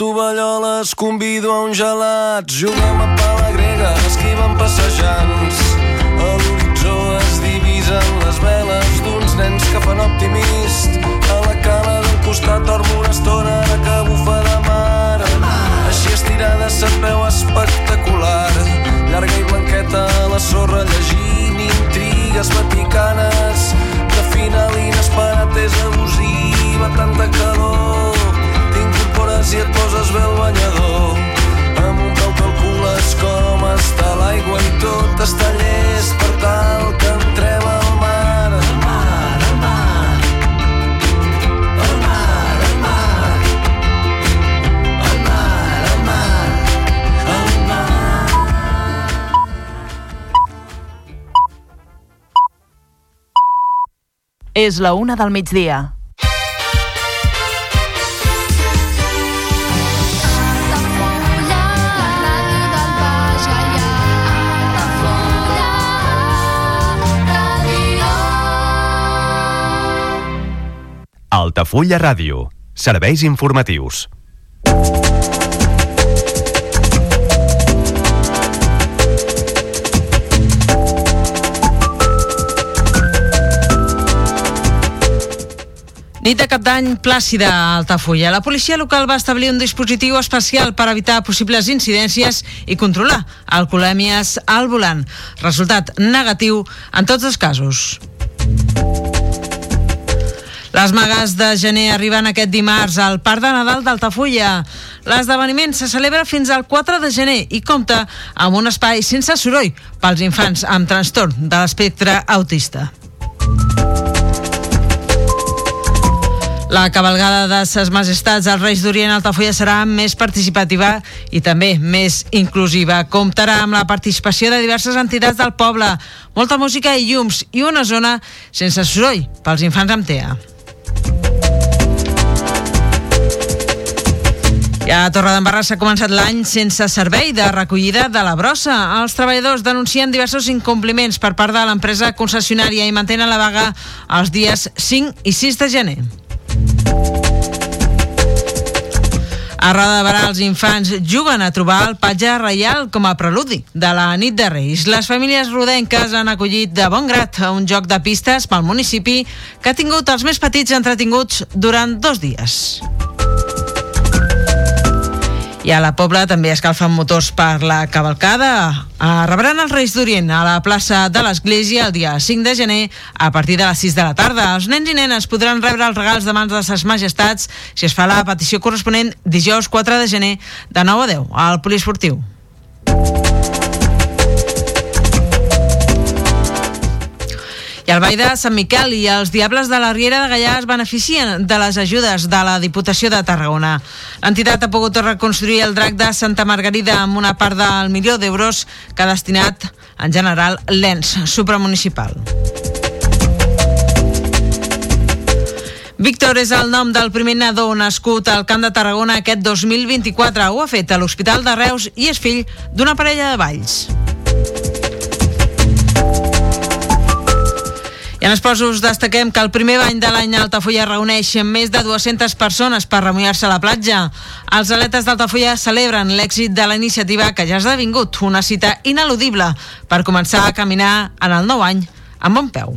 tovalloles, convido a un gelat. Juguem a pala grega, esquivem passejants. A l'horitzó es divisen les veles d'uns nens que fan optimist. A la cala del costat dormo una estona que bufa de mar. Així estirada se't veu espectacular. Llarga i blanqueta a la sorra llegint intrigues vaticanes. De final inesperat és abusiva, tanta calor. T'incorpores i et poses bé el banyador. Amb un peu calcules com està l'aigua i tot està llest per tal que entrem al mar. Al mar, al mar. Al mar, al mar. Al mar, al mar. Al mar. És la una del migdia. Altafulla Ràdio. Serveis informatius. Nit de cap d'any plàcida a Altafulla. La policia local va establir un dispositiu especial per evitar possibles incidències i controlar alcoholèmies al volant. Resultat negatiu en tots els casos. Les magues de gener arriben aquest dimarts al Parc de Nadal d'Altafulla. L'esdeveniment se celebra fins al 4 de gener i compta amb un espai sense soroll pels infants amb trastorn de l'espectre autista. La cabalgada de ses majestats als Reis d'Orient Altafulla serà més participativa i també més inclusiva. Comptarà amb la participació de diverses entitats del poble, molta música i llums i una zona sense soroll pels infants amb TEA. A Torredembarra s'ha començat l'any sense servei de recollida de la brossa. Els treballadors denuncien diversos incompliments per part de l'empresa concessionària i mantenen la vaga els dies 5 i 6 de gener. A Roda de Barà, els infants juguen a trobar el patge reial com a preludi de la nit de Reis. Les famílies rodenques han acollit de bon grat un joc de pistes pel municipi que ha tingut els més petits entretinguts durant dos dies. I a la Pobla també escalfen motors per la cavalcada. Rebran els Reis d'Orient a la plaça de l'Església el dia 5 de gener a partir de les 6 de la tarda. Els nens i nenes podran rebre els regals de mans de ses majestats si es fa la petició corresponent dijous 4 de gener de 9 a 10 al poliesportiu. I el Ball de Sant Miquel i els Diables de la Riera de Gallà es beneficien de les ajudes de la Diputació de Tarragona. L'entitat ha pogut reconstruir el drac de Santa Margarida amb una part del milió d'euros que ha destinat en general l'ENS supramunicipal. Víctor és el nom del primer nadó nascut al Camp de Tarragona aquest 2024. Ho ha fet a l'Hospital de Reus i és fill d'una parella de valls. I en esports destaquem que el primer bany de l'any a Altafulla reuneix més de 200 persones per remullar-se a la platja. Els atletes d'Altafulla celebren l'èxit de la iniciativa que ja ha esdevingut una cita ineludible per començar a caminar en el nou any amb bon peu.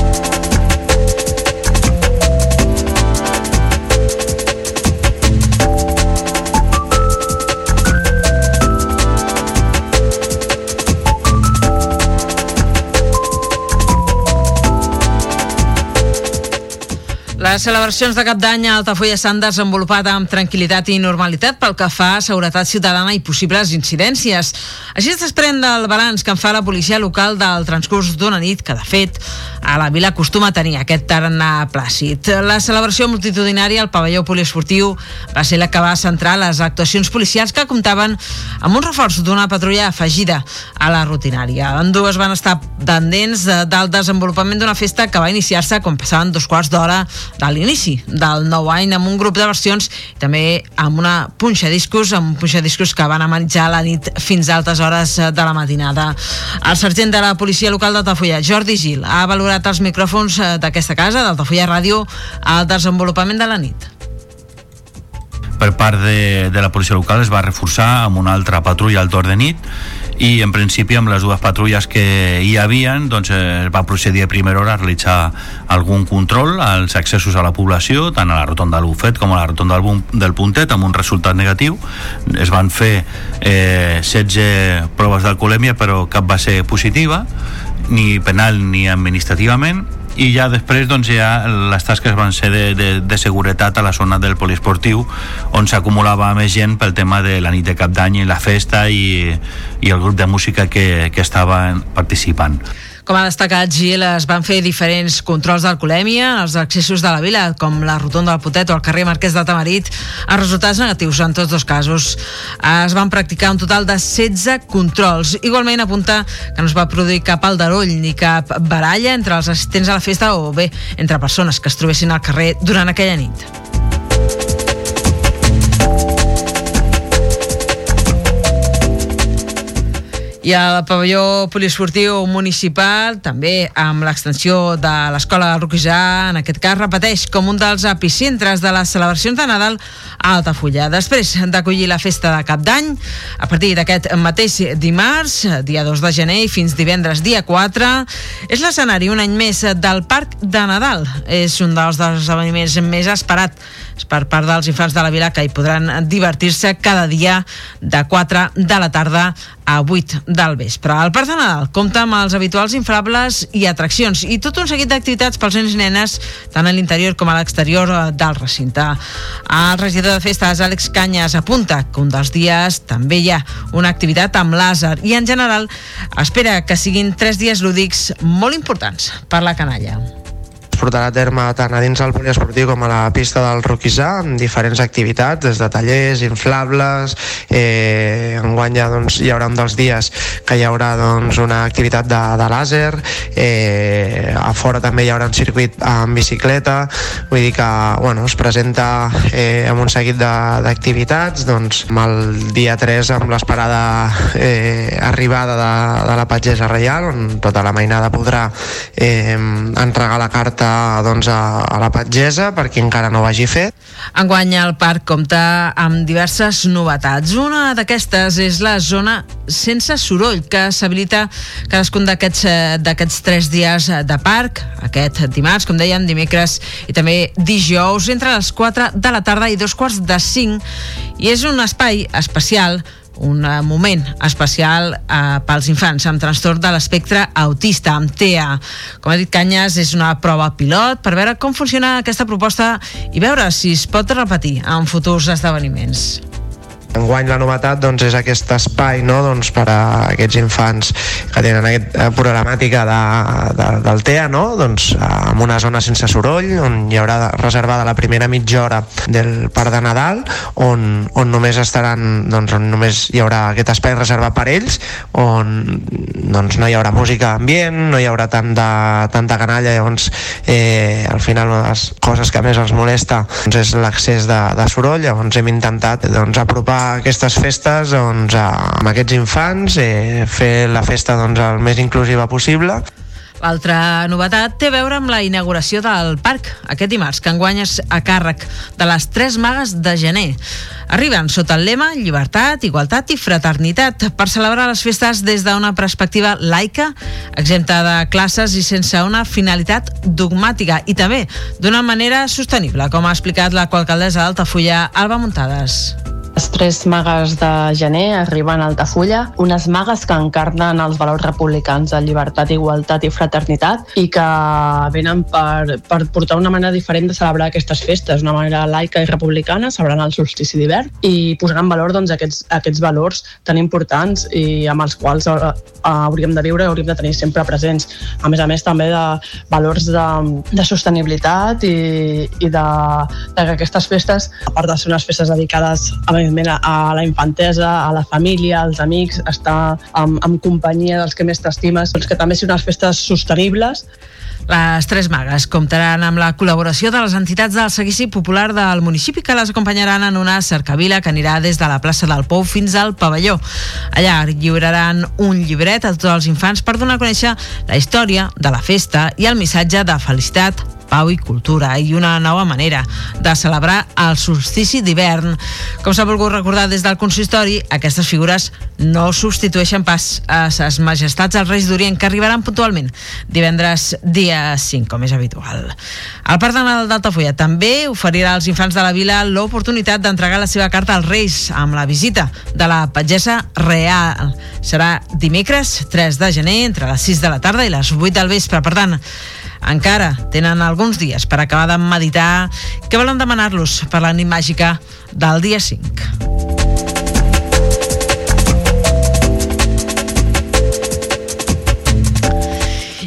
Les celebracions de cap d'any a Altafulla s'han desenvolupat amb tranquil·litat i normalitat pel que fa a seguretat ciutadana i possibles incidències. Així es desprèn del balanç que en fa la policia local del transcurs d'una nit que, de fet, a la vila acostuma a tenir aquest tarannà plàcid. La celebració multitudinària al pavelló poliesportiu va ser la que va centrar les actuacions policials que comptaven amb un reforç d'una patrulla afegida a la rutinària. En dues van estar pendents del desenvolupament d'una festa que va iniciar-se quan passaven dos quarts d'hora de l'inici del nou any amb un grup de versions i també amb una punxa discos amb un punxa discos que van amenitzar la nit fins a altes hores de la matinada. El sergent de la policia local d'Altafulla, Jordi Gil, ha valorat els micròfons eh, d'aquesta casa, d'Altafulla Ràdio, al desenvolupament de la nit per part de, de la policia local es va reforçar amb una altra patrulla al torn de nit i en principi amb les dues patrulles que hi havien doncs, es va procedir a primera hora a realitzar algun control als accessos a la població, tant a la rotonda de l'Ufet com a la rotonda del, del Puntet, amb un resultat negatiu. Es van fer eh, 16 proves d'alcoholèmia, però cap va ser positiva, ni penal ni administrativament, i ja després doncs, ja les tasques van ser de, de, de seguretat a la zona del poliesportiu on s'acumulava més gent pel tema de la nit de cap d'any i la festa i, i el grup de música que, que estaven participant. Com ha destacat Gil, es van fer diferents controls d'alcoholèmia als accessos de la vila, com la rotonda del Potet o el carrer Marquès de Tamarit, amb resultats negatius en tots dos casos. Es van practicar un total de 16 controls. Igualment apunta que no es va produir cap aldaroll ni cap baralla entre els assistents a la festa o bé entre persones que es trobessin al carrer durant aquella nit. I al pavelló poliesportiu municipal, també amb l'extensió de l'escola del Roquisà, en aquest cas repeteix com un dels epicentres de les celebracions de Nadal a Altafulla. Després d'acollir la festa de Cap d'Any, a partir d'aquest mateix dimarts, dia 2 de gener, i fins divendres, dia 4, és l'escenari un any més del Parc de Nadal. És un dels esdeveniments més esperat per part dels infants de la vila que hi podran divertir-se cada dia de 4 de la tarda a 8 del vespre. El Parc de Nadal compta amb els habituals inflables i atraccions i tot un seguit d'activitats pels nens i nenes tant a l'interior com a l'exterior del recinte. El regidor de festes, Àlex Canyes, apunta que un dels dies també hi ha una activitat amb làser i en general espera que siguin tres dies lúdics molt importants per la canalla portarà a terme tant a dins del poliesportiu com a la pista del Roquisà amb diferents activitats, des de tallers, inflables, eh, enguany ja doncs, hi haurà un dels dies que hi haurà doncs, una activitat de, de làser, eh, a fora també hi haurà un circuit amb bicicleta, vull dir que bueno, es presenta eh, amb un seguit d'activitats, doncs amb el dia 3 amb l'esperada eh, arribada de, de la Pagesa Reial, on tota la mainada podrà eh, entregar la carta doncs, a, a la Patgesa per qui encara no ho hagi fet. Enguany el parc compta amb diverses novetats. Una d'aquestes és la zona sense soroll que s'habilita cadascun d'aquests eh, tres dies de parc, aquest dimarts, com dèiem, dimecres i també dijous, entre les 4 de la tarda i dos quarts de 5 i és un espai especial un eh, moment especial eh, pels infants amb trastorn de l'espectre autista, amb TEA. Com ha dit Canyes, és una prova pilot per veure com funciona aquesta proposta i veure si es pot repetir en futurs esdeveniments. Enguany la novetat doncs, és aquest espai no? doncs, per a aquests infants que tenen aquesta eh, problemàtica de, de, del TEA, no? doncs, amb una zona sense soroll, on hi haurà reservada la primera mitja hora del Parc de Nadal, on, on només estaran, doncs, on només hi haurà aquest espai reservat per ells, on doncs, no hi haurà música ambient, no hi haurà tant de, tanta canalla, llavors eh, al final una de les coses que més els molesta doncs, és l'accés de, de soroll, llavors hem intentat doncs, apropar aquestes festes doncs, amb aquests infants, eh, fer la festa doncs, el més inclusiva possible. L'altra novetat té a veure amb la inauguració del parc aquest dimarts, que enguany és a càrrec de les tres magues de gener. Arriben sota el lema Llibertat, Igualtat i Fraternitat per celebrar les festes des d'una perspectiva laica, exempta de classes i sense una finalitat dogmàtica i també d'una manera sostenible, com ha explicat la coalcaldessa d'Altafulla, Alba Muntades Les tres magues de gener arriben a Altafulla, unes magues que encarnen els valors republicans de llibertat, igualtat i fraternitat i que venen per, per portar una manera diferent de celebrar aquestes festes, una manera laica i republicana, celebrant el solstici d'hivern i posant en valor doncs, aquests, aquests valors tan importants i amb els quals uh, hauríem de viure i hauríem de tenir sempre presents. A més a més, també de valors de, de sostenibilitat i, i de, de que aquestes festes, a part de ser unes festes dedicades a evidentment a la infantesa, a la família, als amics, estar amb, amb companyia dels que més t'estimes, doncs que també siguin unes festes sostenibles les Tres Magues comptaran amb la col·laboració de les entitats del seguici popular del municipi que les acompanyaran en una cercavila que anirà des de la plaça del Pou fins al pavelló. Allà lliuraran un llibret a tots els infants per donar a conèixer la història de la festa i el missatge de felicitat, pau i cultura i una nova manera de celebrar el solstici d'hivern. Com s'ha volgut recordar des del consistori, aquestes figures no substitueixen pas a ses majestats als Reis d'Orient que arribaran puntualment divendres dia 5, com és habitual. El Parc de Nadal d'Altafulla també oferirà als infants de la vila l'oportunitat d'entregar la seva carta als Reis amb la visita de la pagesa real. Serà dimecres 3 de gener entre les 6 de la tarda i les 8 del vespre. Per tant, encara tenen alguns dies per acabar de meditar què volen demanar-los per la nit màgica del dia 5.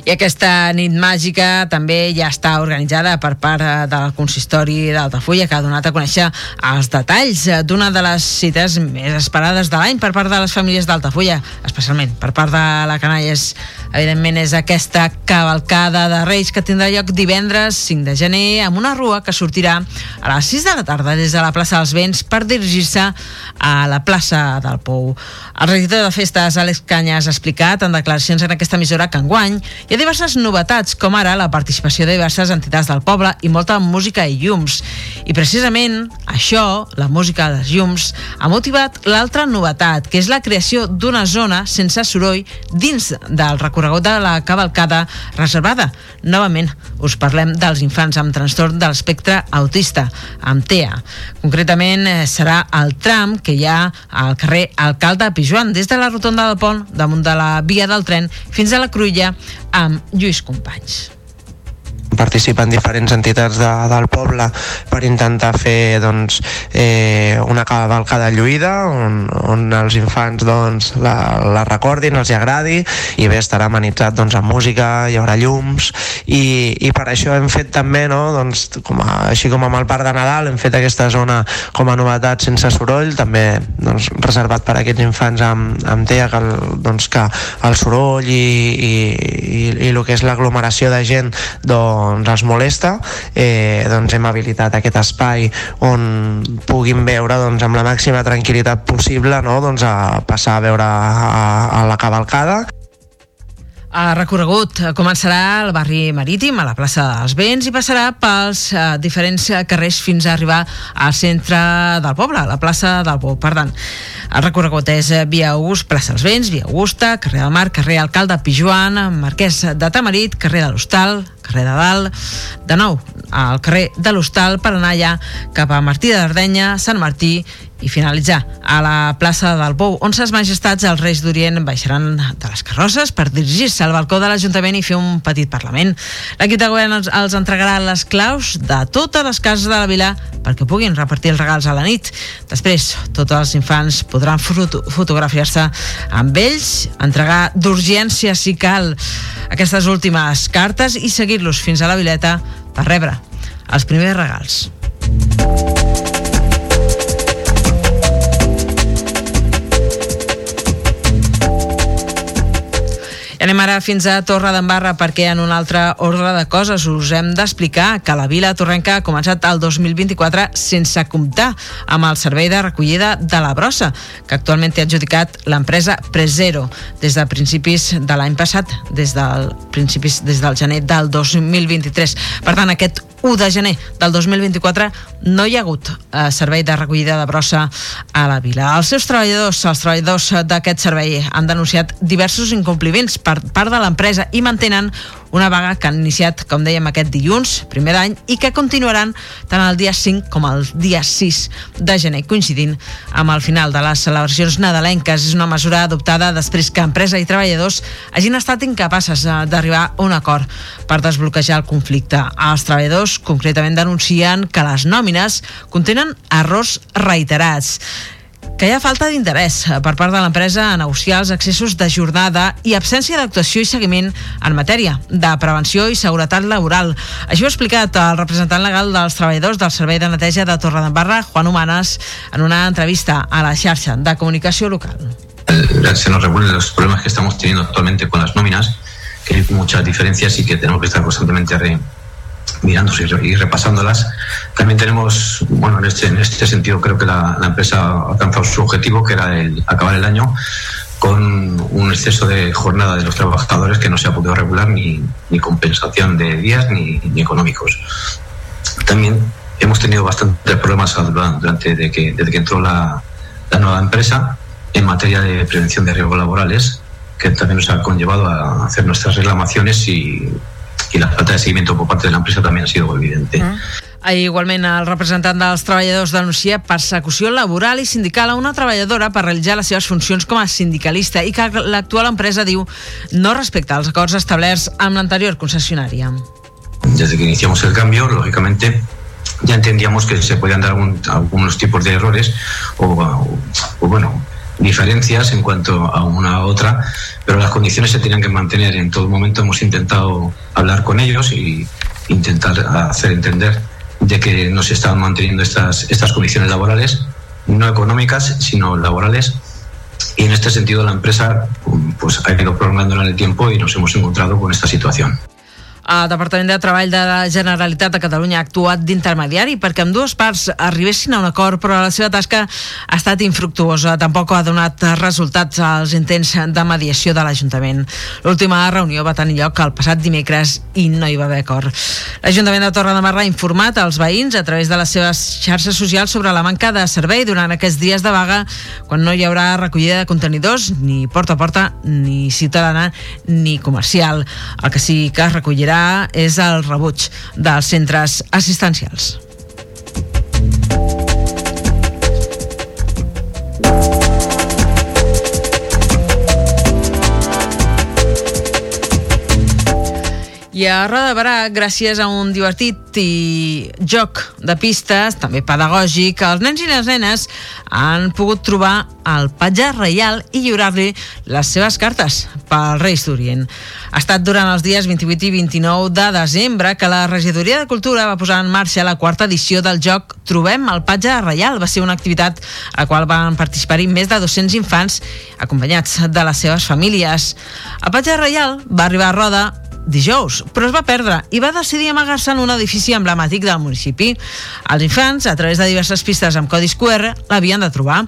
I aquesta nit màgica també ja està organitzada per part eh, del consistori d'Altafulla, que ha donat a conèixer els detalls d'una de les cites més esperades de l'any per part de les famílies d'Altafulla, especialment per part de la Canalles. Evidentment és aquesta cavalcada de Reis que tindrà lloc divendres 5 de gener amb una rua que sortirà a les 6 de la tarda des de la plaça dels Vents per dirigir-se a la plaça del Pou. El regidor de festes, Àlex Canyes, ha explicat en declaracions en aquesta emissora que enguany hi ha diverses novetats, com ara la participació de diverses entitats del poble i molta música i llums. I precisament això, la música dels llums, ha motivat l'altra novetat, que és la creació d'una zona sense soroll dins del recorregut de la cavalcada reservada. Novament, us parlem dels infants amb trastorn de l'espectre autista, amb TEA. Concretament, eh, serà el tram que hi ha al carrer Alcalde Pijuan, des de la rotonda del pont, damunt de la via del tren, fins a la Cruïlla, amb Lluís Companys participen diferents entitats de, del poble per intentar fer doncs, eh, una cavalcada lluïda on, on els infants doncs, la, la recordin, els hi agradi i bé, estarà amenitzat doncs, amb música, hi haurà llums i, i per això hem fet també no, doncs, com a, així com amb el Parc de Nadal hem fet aquesta zona com a novetat sense soroll, també doncs, reservat per aquests infants amb, amb TEA que, el, doncs, que el soroll i, i, i, i el que és l'aglomeració de gent doncs, doncs, els molesta, eh, doncs hem habilitat aquest espai on puguin veure doncs, amb la màxima tranquil·litat possible no? doncs, a passar a veure a, a la cavalcada. El recorregut començarà al barri marítim, a la plaça dels Vents, i passarà pels eh, diferents carrers fins a arribar al centre del poble, a la plaça del Pou. Per tant, el recorregut és via August, plaça dels Vents, via Augusta, carrer del Mar, carrer Alcalde Pijuan, Marquès de Tamarit, carrer de l'Hostal, carrer de Dalt, de nou al carrer de l'Hostal per anar allà cap a Martí de Dardenya, Sant Martí i finalitzar a la plaça del Pou, on ses majestats els Reis d'Orient baixaran de les carrosses per dirigir-se al balcó de l'Ajuntament i fer un petit Parlament. L'equip de govern els, els entregarà les claus de totes les cases de la vila perquè puguin repartir els regals a la nit. Després, tots els infants podran foto fotografiar-se amb ells, entregar d'urgència si cal aquestes últimes cartes i seguir-los fins a la vileta per rebre els primers regals. Anem ara fins a Torre d'Embarra perquè en un altre ordre de coses us hem d'explicar que la Vila Torrenca ha començat el 2024 sense comptar amb el servei de recollida de la brossa, que actualment té adjudicat l'empresa Presero des de principis de l'any passat, des del principis des del gener del 2023. Per tant, aquest 1 de gener del 2024 no hi ha hagut eh, servei de recollida de brossa a la vila. Els seus treballadors, els treballadors d'aquest servei han denunciat diversos incompliments per part de l'empresa i mantenen una vaga que han iniciat, com dèiem, aquest dilluns, primer d'any, i que continuaran tant el dia 5 com el dia 6 de gener, coincidint amb el final de les celebracions nadalenques. És una mesura adoptada després que empresa i treballadors hagin estat incapaces eh, d'arribar a un acord per desbloquejar el conflicte. Els treballadors concretament denuncien que les nòmines contenen errors reiterats que hi ha falta d'interès per part de l'empresa a negociar els accessos de jornada i absència d'actuació i seguiment en matèria de prevenció i seguretat laboral. Això ha explicat el representant legal dels treballadors del Servei de Neteja de Torredembarra, Juan Humanes, en una entrevista a la xarxa de comunicació local. Se nos reúnen los problemas que estamos teniendo actualmente con las nóminas, que hay muchas diferencias y que tenemos que estar constantemente re mirando y repasándolas. También tenemos, bueno, en este, en este sentido creo que la, empresa ha alcanzado su objetivo, que era acabar el año con un exceso de jornada de los trabajadores que no se ha podido regular ni, ni compensación de días ni, ni, económicos. También hemos tenido bastantes problemas durante de que, desde que entró la, la nueva empresa en materia de prevención de riesgos laborales, que también nos ha conllevado a hacer nuestras reclamaciones y i la falta de seguiment per part de l'empresa també ha sido evidente. Mm. Igualment, el representant dels treballadors denuncia persecució laboral i sindical a una treballadora per realitzar les seves funcions com a sindicalista i que l'actual empresa diu no respecta els acords establerts amb l'anterior concessionària. Desde que iniciamos el cambio, lógicamente, ya entendíamos que se podían dar algún, algunos tipos de errores o, o, o bueno, diferencias en cuanto a una a otra, pero las condiciones se tenían que mantener. En todo momento hemos intentado hablar con ellos y intentar hacer entender de que no se estaban manteniendo estas, estas condiciones laborales, no económicas, sino laborales. Y en este sentido la empresa pues, ha ido prolongando en el tiempo y nos hemos encontrado con esta situación. El Departament de Treball de la Generalitat de Catalunya ha actuat d'intermediari perquè amb dues parts arribessin a un acord, però la seva tasca ha estat infructuosa. Tampoc ha donat resultats als intents de mediació de l'Ajuntament. L'última reunió va tenir lloc el passat dimecres i no hi va haver acord. L'Ajuntament de Torre de Marra ha informat als veïns a través de les seves xarxes socials sobre la manca de servei durant aquests dies de vaga, quan no hi haurà recollida de contenidors, ni porta a porta, ni ciutadana, ni comercial. El que sí que es recollirà serà és el rebuig dels centres assistencials. I a Roda de Barà, gràcies a un divertit i joc de pistes, també pedagògic, els nens i les nenes han pogut trobar el patge reial i lliurar-li les seves cartes pel Reis d'Orient. Ha estat durant els dies 28 i 29 de desembre que la Regidoria de Cultura va posar en marxa la quarta edició del joc Trobem el patge reial. Va ser una activitat a la qual van participar-hi més de 200 infants acompanyats de les seves famílies. El patge reial va arribar a Roda dijous, però es va perdre i va decidir amagar-se en un edifici emblemàtic del municipi. Els infants, a través de diverses pistes amb codis QR, l'havien de trobar.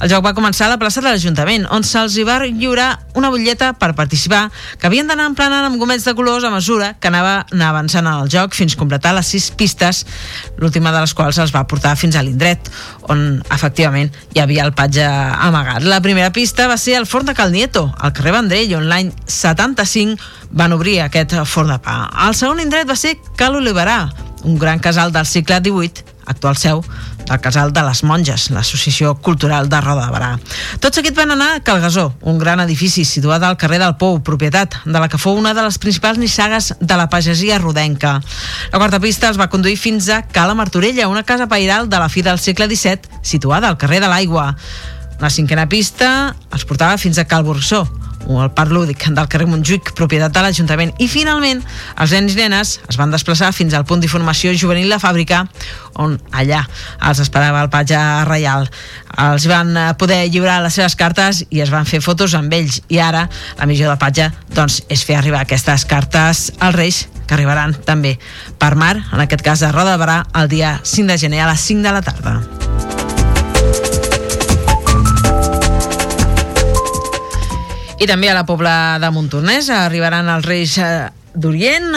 El joc va començar a la plaça de l'Ajuntament, on se'ls va lliurar una butlleta per participar, que havien d'anar emplenant amb gomets de colors a mesura que anava avançant en el joc fins completar les sis pistes, l'última de les quals els va portar fins a l'indret, on efectivament hi havia el patge amagat. La primera pista va ser el forn de Cal Nieto, al carrer Vendrell, on l'any 75 van obrir aquest forn de pa. El segon indret va ser Cal Oliverà, un gran casal del segle XVIII, actual seu del Casal de les Monges, l'Associació Cultural de Roda de Barà. Tot seguit van anar a Calgasó, un gran edifici situat al carrer del Pou, propietat de la que fou una de les principals nissagues de la pagesia rodenca. La quarta pista els va conduir fins a Cala Martorella, una casa pairal de la fi del segle XVII, situada al carrer de l'Aigua. La cinquena pista els portava fins a Cal Bursó, o el parc lúdic del carrer Montjuïc, propietat de l'Ajuntament. I finalment, els nens i nenes es van desplaçar fins al punt d'informació juvenil La Fàbrica, on allà els esperava el patge reial. Els van eh, poder lliurar les seves cartes i es van fer fotos amb ells. I ara la missió del patge doncs, és fer arribar aquestes cartes als Reis que arribaran també per mar, en aquest cas a Roda de Barà, el dia 5 de gener a les 5 de la tarda. I també a la Pobla de Montornès arribaran els Reis eh, d'Orient,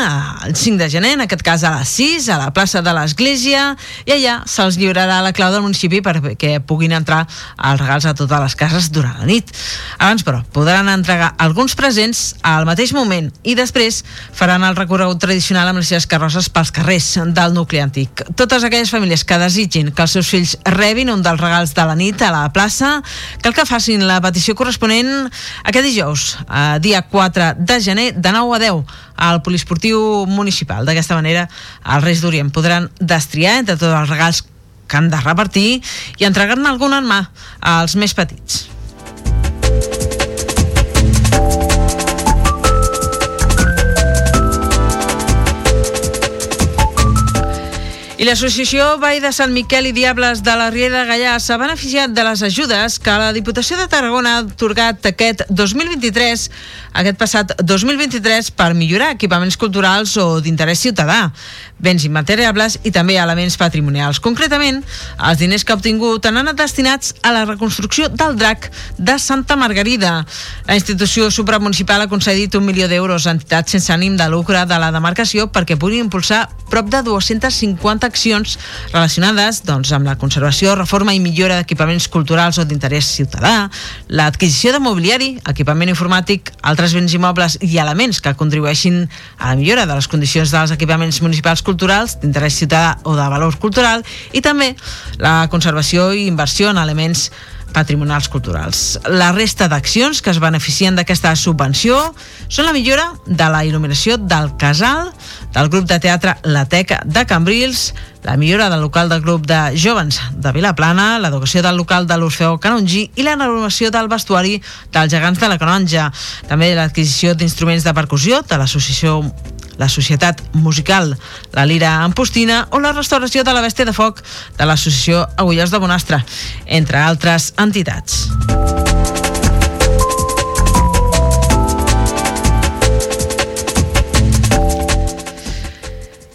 el 5 de gener, en aquest cas a les 6, a la plaça de l'Església, i allà se'ls lliurarà la clau del municipi perquè puguin entrar els regals a totes les cases durant la nit. Abans, però, podran entregar alguns presents al mateix moment i després faran el recorregut tradicional amb les seves carrosses pels carrers del nucli antic. Totes aquelles famílies que desitgin que els seus fills rebin un dels regals de la nit a la plaça, cal que facin la petició corresponent aquest dijous, a dia 4 de gener, de 9 a 10, al poliesportiu municipal. D'aquesta manera, els Reis d'Orient podran destriar entre tots els regals que han de repartir i entregar-ne algun en mà als més petits. I l'associació Vall de Sant Miquel i Diables de la Riera de Gallà s'ha beneficiat de les ajudes que la Diputació de Tarragona ha atorgat aquest 2023, aquest passat 2023, per millorar equipaments culturals o d'interès ciutadà, béns immateriables i també elements patrimonials. Concretament, els diners que ha obtingut han anat destinats a la reconstrucció del drac de Santa Margarida. La institució supramunicipal ha concedit un milió d'euros a entitats sense ànim de lucre de la demarcació perquè puguin impulsar prop de 250 accions relacionades doncs, amb la conservació, reforma i millora d'equipaments culturals o d'interès ciutadà, l'adquisició de mobiliari, equipament informàtic, altres béns immobles i elements que contribueixin a la millora de les condicions dels equipaments municipals culturals d'interès ciutadà o de valor cultural i també la conservació i inversió en elements patrimonials culturals. La resta d'accions que es beneficien d'aquesta subvenció són la millora de la il·luminació del casal, del grup de teatre La Teca de Cambrils, la millora del local del grup de jovens de Vilaplana, l'educació del local de l'Orfeo Canongi i la renovació del vestuari dels gegants de la Canonja. També l'adquisició d'instruments de percussió de l'associació la Societat Musical La Lira Ampostina o la restauració de la Bèstia de Foc de l'Associació Agullers de Bonastre, entre altres entitats.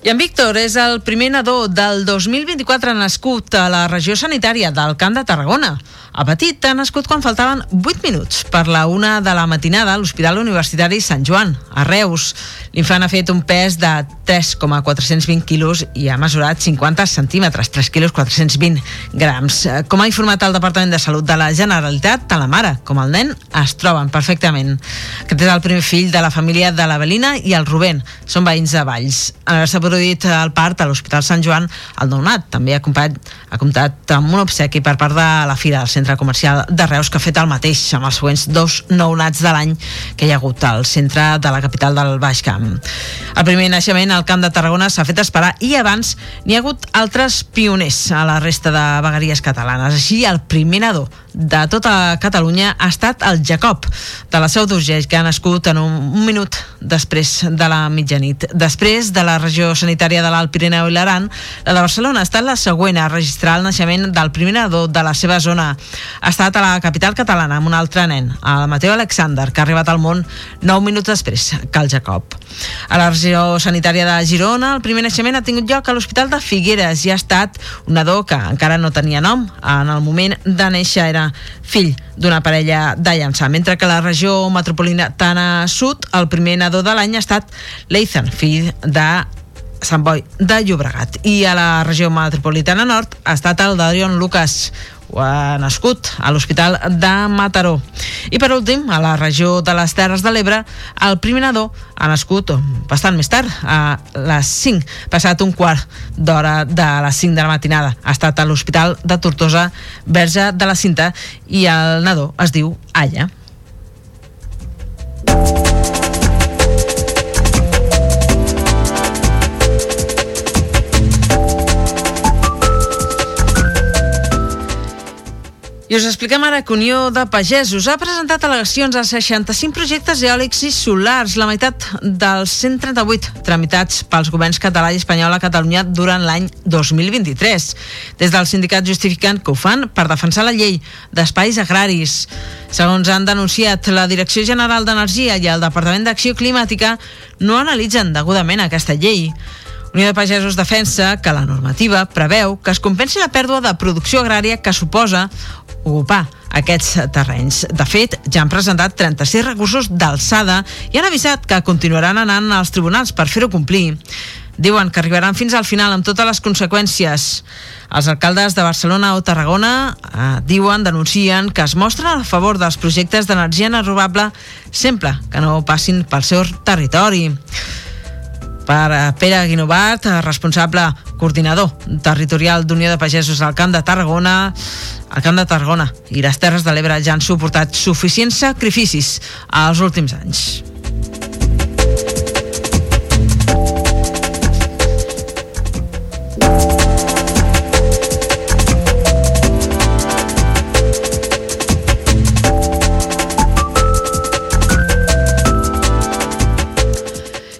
I en Víctor és el primer nadó del 2024 nascut a la regió sanitària del Camp de Tarragona. A Petit ha nascut quan faltaven 8 minuts per la una de la matinada a l'Hospital Universitari Sant Joan, a Reus. L'infant ha fet un pes de 3,420 quilos i ha mesurat 50 centímetres, 3 quilos 420 grams. Com ha informat el Departament de Salut de la Generalitat, tant la mare com el nen es troben perfectament. Aquest és el primer fill de la família de l'Avelina i el Rubén. Són veïns de Valls. En haver-se produït el part a l'Hospital Sant Joan, el nounat també ha, comptat, ha comptat amb un obsequi per part de la Fira del Centre Comercial de Reus, que ha fet el mateix amb els següents dos nounats de l'any que hi ha hagut al centre de la capital del Baix Camp. El primer naixement al Camp de Tarragona s'ha fet esperar i abans n'hi ha hagut altres pioners a la resta de vegueries catalanes. Així, el primer nadó de tota Catalunya ha estat el Jacob, de la Seu d'Urgell, que ha nascut en un, un minut després de la mitjanit. Després de la regió sanitària de l'Alt Pirineu i l'Aran, la de Barcelona ha estat la següent a registrar el naixement del primer nadó de la seva zona. Ha estat a la capital catalana amb un altre nen, el Mateo Alexander, que ha arribat al món 9 minuts després que el Jacob. A la regió sanitària de Girona, el primer naixement ha tingut lloc a l'Hospital de Figueres i ha estat un nadó que encara no tenia nom. En el moment de néixer era fill d'una parella de llançar, mentre que la regió metropolitana sud el primer nadó de l'any ha estat l'Ethan, fill de Sant Boi de Llobregat. I a la regió metropolitana nord ha estat el d'Adrion Lucas, ha nascut a l'Hospital de Mataró. I per últim, a la regió de les Terres de l'Ebre, el primer nadó ha nascut bastant més tard, a les 5, passat un quart d'hora de les 5 de la matinada. Ha estat a l'Hospital de Tortosa, Verge de la Cinta, i el nadó es diu Aya. I us expliquem ara que Unió de Pagesos ha presentat al·legacions a 65 projectes eòlics i solars, la meitat dels 138 tramitats pels governs català i espanyol a Catalunya durant l'any 2023. Des del sindicat justifiquen que ho fan per defensar la llei d'espais agraris. Segons han denunciat la Direcció General d'Energia i el Departament d'Acció Climàtica, no analitzen degudament aquesta llei. Unió de Pagesos defensa que la normativa preveu que es compensi la pèrdua de producció agrària que suposa ocupar aquests terrenys. De fet, ja han presentat 36 recursos d'alçada i han avisat que continuaran anant als tribunals per fer-ho complir. Diuen que arribaran fins al final amb totes les conseqüències. Els alcaldes de Barcelona o Tarragona eh, diuen, denuncien que es mostren a favor dels projectes d'energia renovable sempre que no passin pel seu territori per eh, Pere Guinovat, eh, responsable coordinador territorial d'Unió de Pagesos al Camp de Tarragona, el Camp de Tarragona i les Terres de l'Ebre ja han suportat suficients sacrificis als últims anys.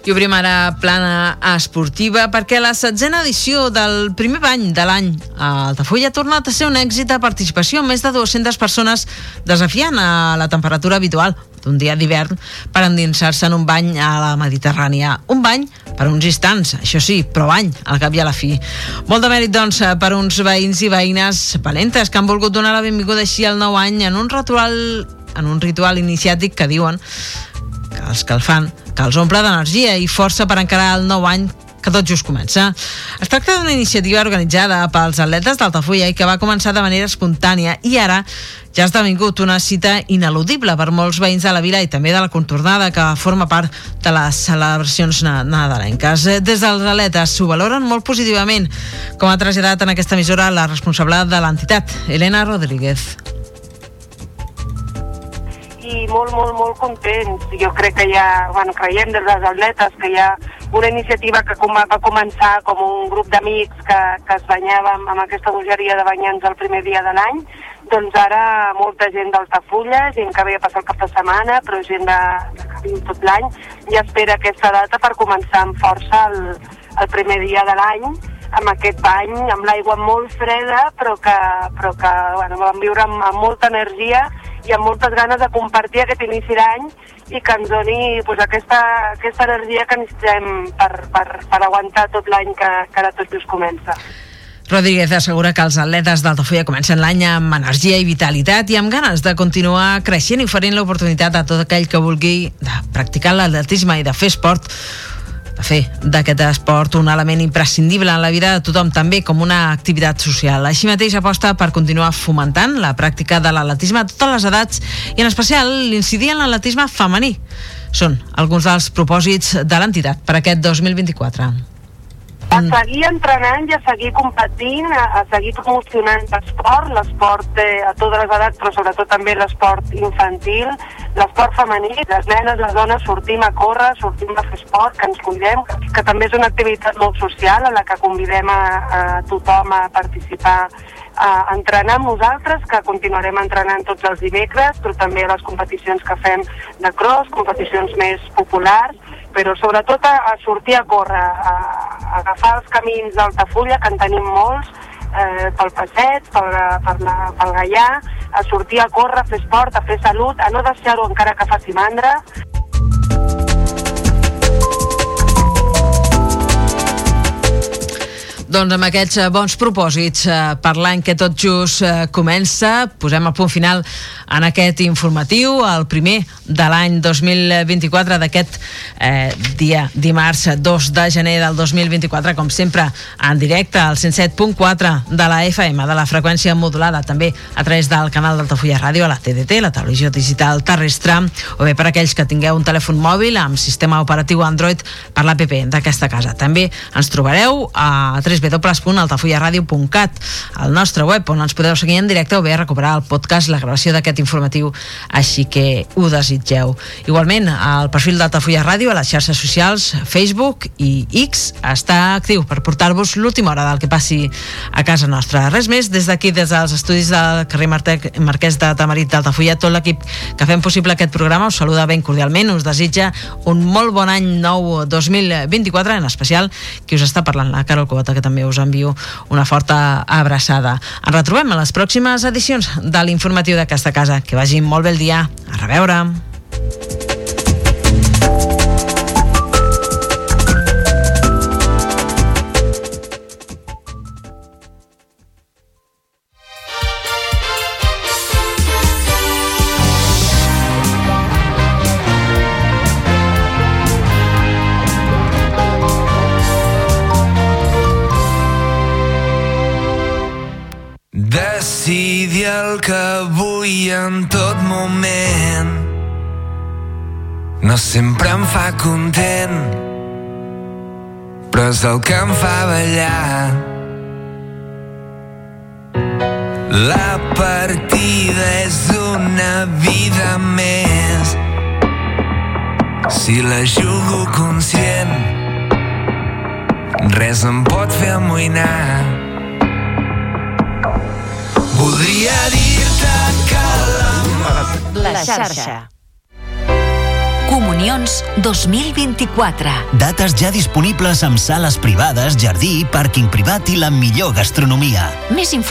I obrim ara plana esportiva perquè la setzena edició del primer bany de l'any a Altafulla ha tornat a ser un èxit de participació amb més de 200 persones desafiant a la temperatura habitual d'un dia d'hivern per endinsar-se en un bany a la Mediterrània. Un bany per uns instants, això sí, però bany, al cap i a la fi. Molt de mèrit, doncs, per uns veïns i veïnes valentes que han volgut donar la benvinguda així al nou any en un ritual, en un ritual iniciàtic que diuen que els que el fan que els omple d'energia i força per encarar el nou any que tot just comença. Es tracta d'una iniciativa organitzada pels atletes d'Altafulla i que va començar de manera espontània i ara ja ha esdevingut una cita ineludible per molts veïns de la vila i també de la contornada que forma part de les celebracions nadalenques. Des dels atletes s'ho valoren molt positivament, com ha traslladat en aquesta emissora la responsable de l'entitat, Elena Rodríguez i molt, molt, molt contents. Jo crec que ja, bueno, creiem des dels atletes que hi ha una iniciativa que com, va començar com un grup d'amics que, que es banyàvem amb aquesta bogeria de banyants el primer dia de l'any, doncs ara molta gent d'Altafulla, gent que ve a passar el cap de setmana, però gent de, de tot l'any, ja espera aquesta data per començar amb força el, el primer dia de l'any amb aquest bany, amb l'aigua molt freda, però que, però que bueno, vam viure amb, amb molta energia i amb moltes ganes de compartir aquest inici d'any i que ens doni pues, aquesta, aquesta energia que necessitem per, per, per aguantar tot l'any que, que ara tot just comença. Rodríguez assegura que els atletes d'Altafulla comencen l'any amb energia i vitalitat i amb ganes de continuar creixent i oferint l'oportunitat a tot aquell que vulgui de practicar l'atletisme i de fer esport fer d'aquest esport un element imprescindible en la vida de tothom, també com una activitat social. Així mateix aposta per continuar fomentant la pràctica de l'atletisme a totes les edats i en especial l'incidir en l'atletisme femení. Són alguns dels propòsits de l'entitat per aquest 2024 a seguir entrenant i a seguir competint, a, a seguir promocionant l'esport, l'esport eh, a totes les edats, però sobretot també l'esport infantil, l'esport femení, les nenes, les dones sortim a córrer, sortim a fer esport, que ens cuidem, que, que també és una activitat molt social a la que convidem a, a tothom a participar a entrenar amb nosaltres, que continuarem entrenant tots els dimecres, però també a les competicions que fem de cross, competicions més populars, però sobretot a, a sortir a córrer, a, a agafar els camins d'Altafulla, que en tenim molts, eh, pel passeig, pel, per la, pel Gaià, a sortir a córrer, a fer esport, a fer salut, a no deixar-ho encara que faci mandra. Doncs amb aquests eh, bons propòsits eh, per l'any que tot just eh, comença, posem a punt final en aquest informatiu, el primer de l'any 2024 d'aquest eh, dia dimarts 2 de gener del 2024, com sempre en directe al 107.4 de la FM, de la freqüència modulada, també a través del canal d'Altafulla Ràdio, a la TDT, la televisió digital terrestre, o bé per aquells que tingueu un telèfon mòbil amb sistema operatiu Android per l'APP d'aquesta casa. També ens trobareu a www.altafullaradio.cat, al nostre web, on ens podeu seguir en directe o bé recuperar el podcast, la gravació d'aquest informatiu, així que ho desitgeu. Igualment, el perfil d'Altafulla Ràdio a les xarxes socials, Facebook i X, està actiu per portar-vos l'última hora del que passi a casa nostra. Res més, des d'aquí, des dels estudis del carrer Martec, Marquès de Tamarit d'Altafulla, tot l'equip que fem possible aquest programa us saluda ben cordialment, us desitja un molt bon any nou 2024, en especial qui us està parlant, la Carol Covata, que també us envio una forta abraçada. Ens retrobem a les pròximes edicions de l'informatiu d'aquesta casa casa. Que vagi molt bé el dia. A reveure! que vull en tot moment. No sempre em fa content, però és el que em fa ballar. La partida és una vida més. Si la jugo conscient, res em pot fer amoïnar. Que l'amor... La xarxa. Comunions 2024. Dates ja disponibles amb sales privades, jardí, pàrquing privat i la millor gastronomia. Més informació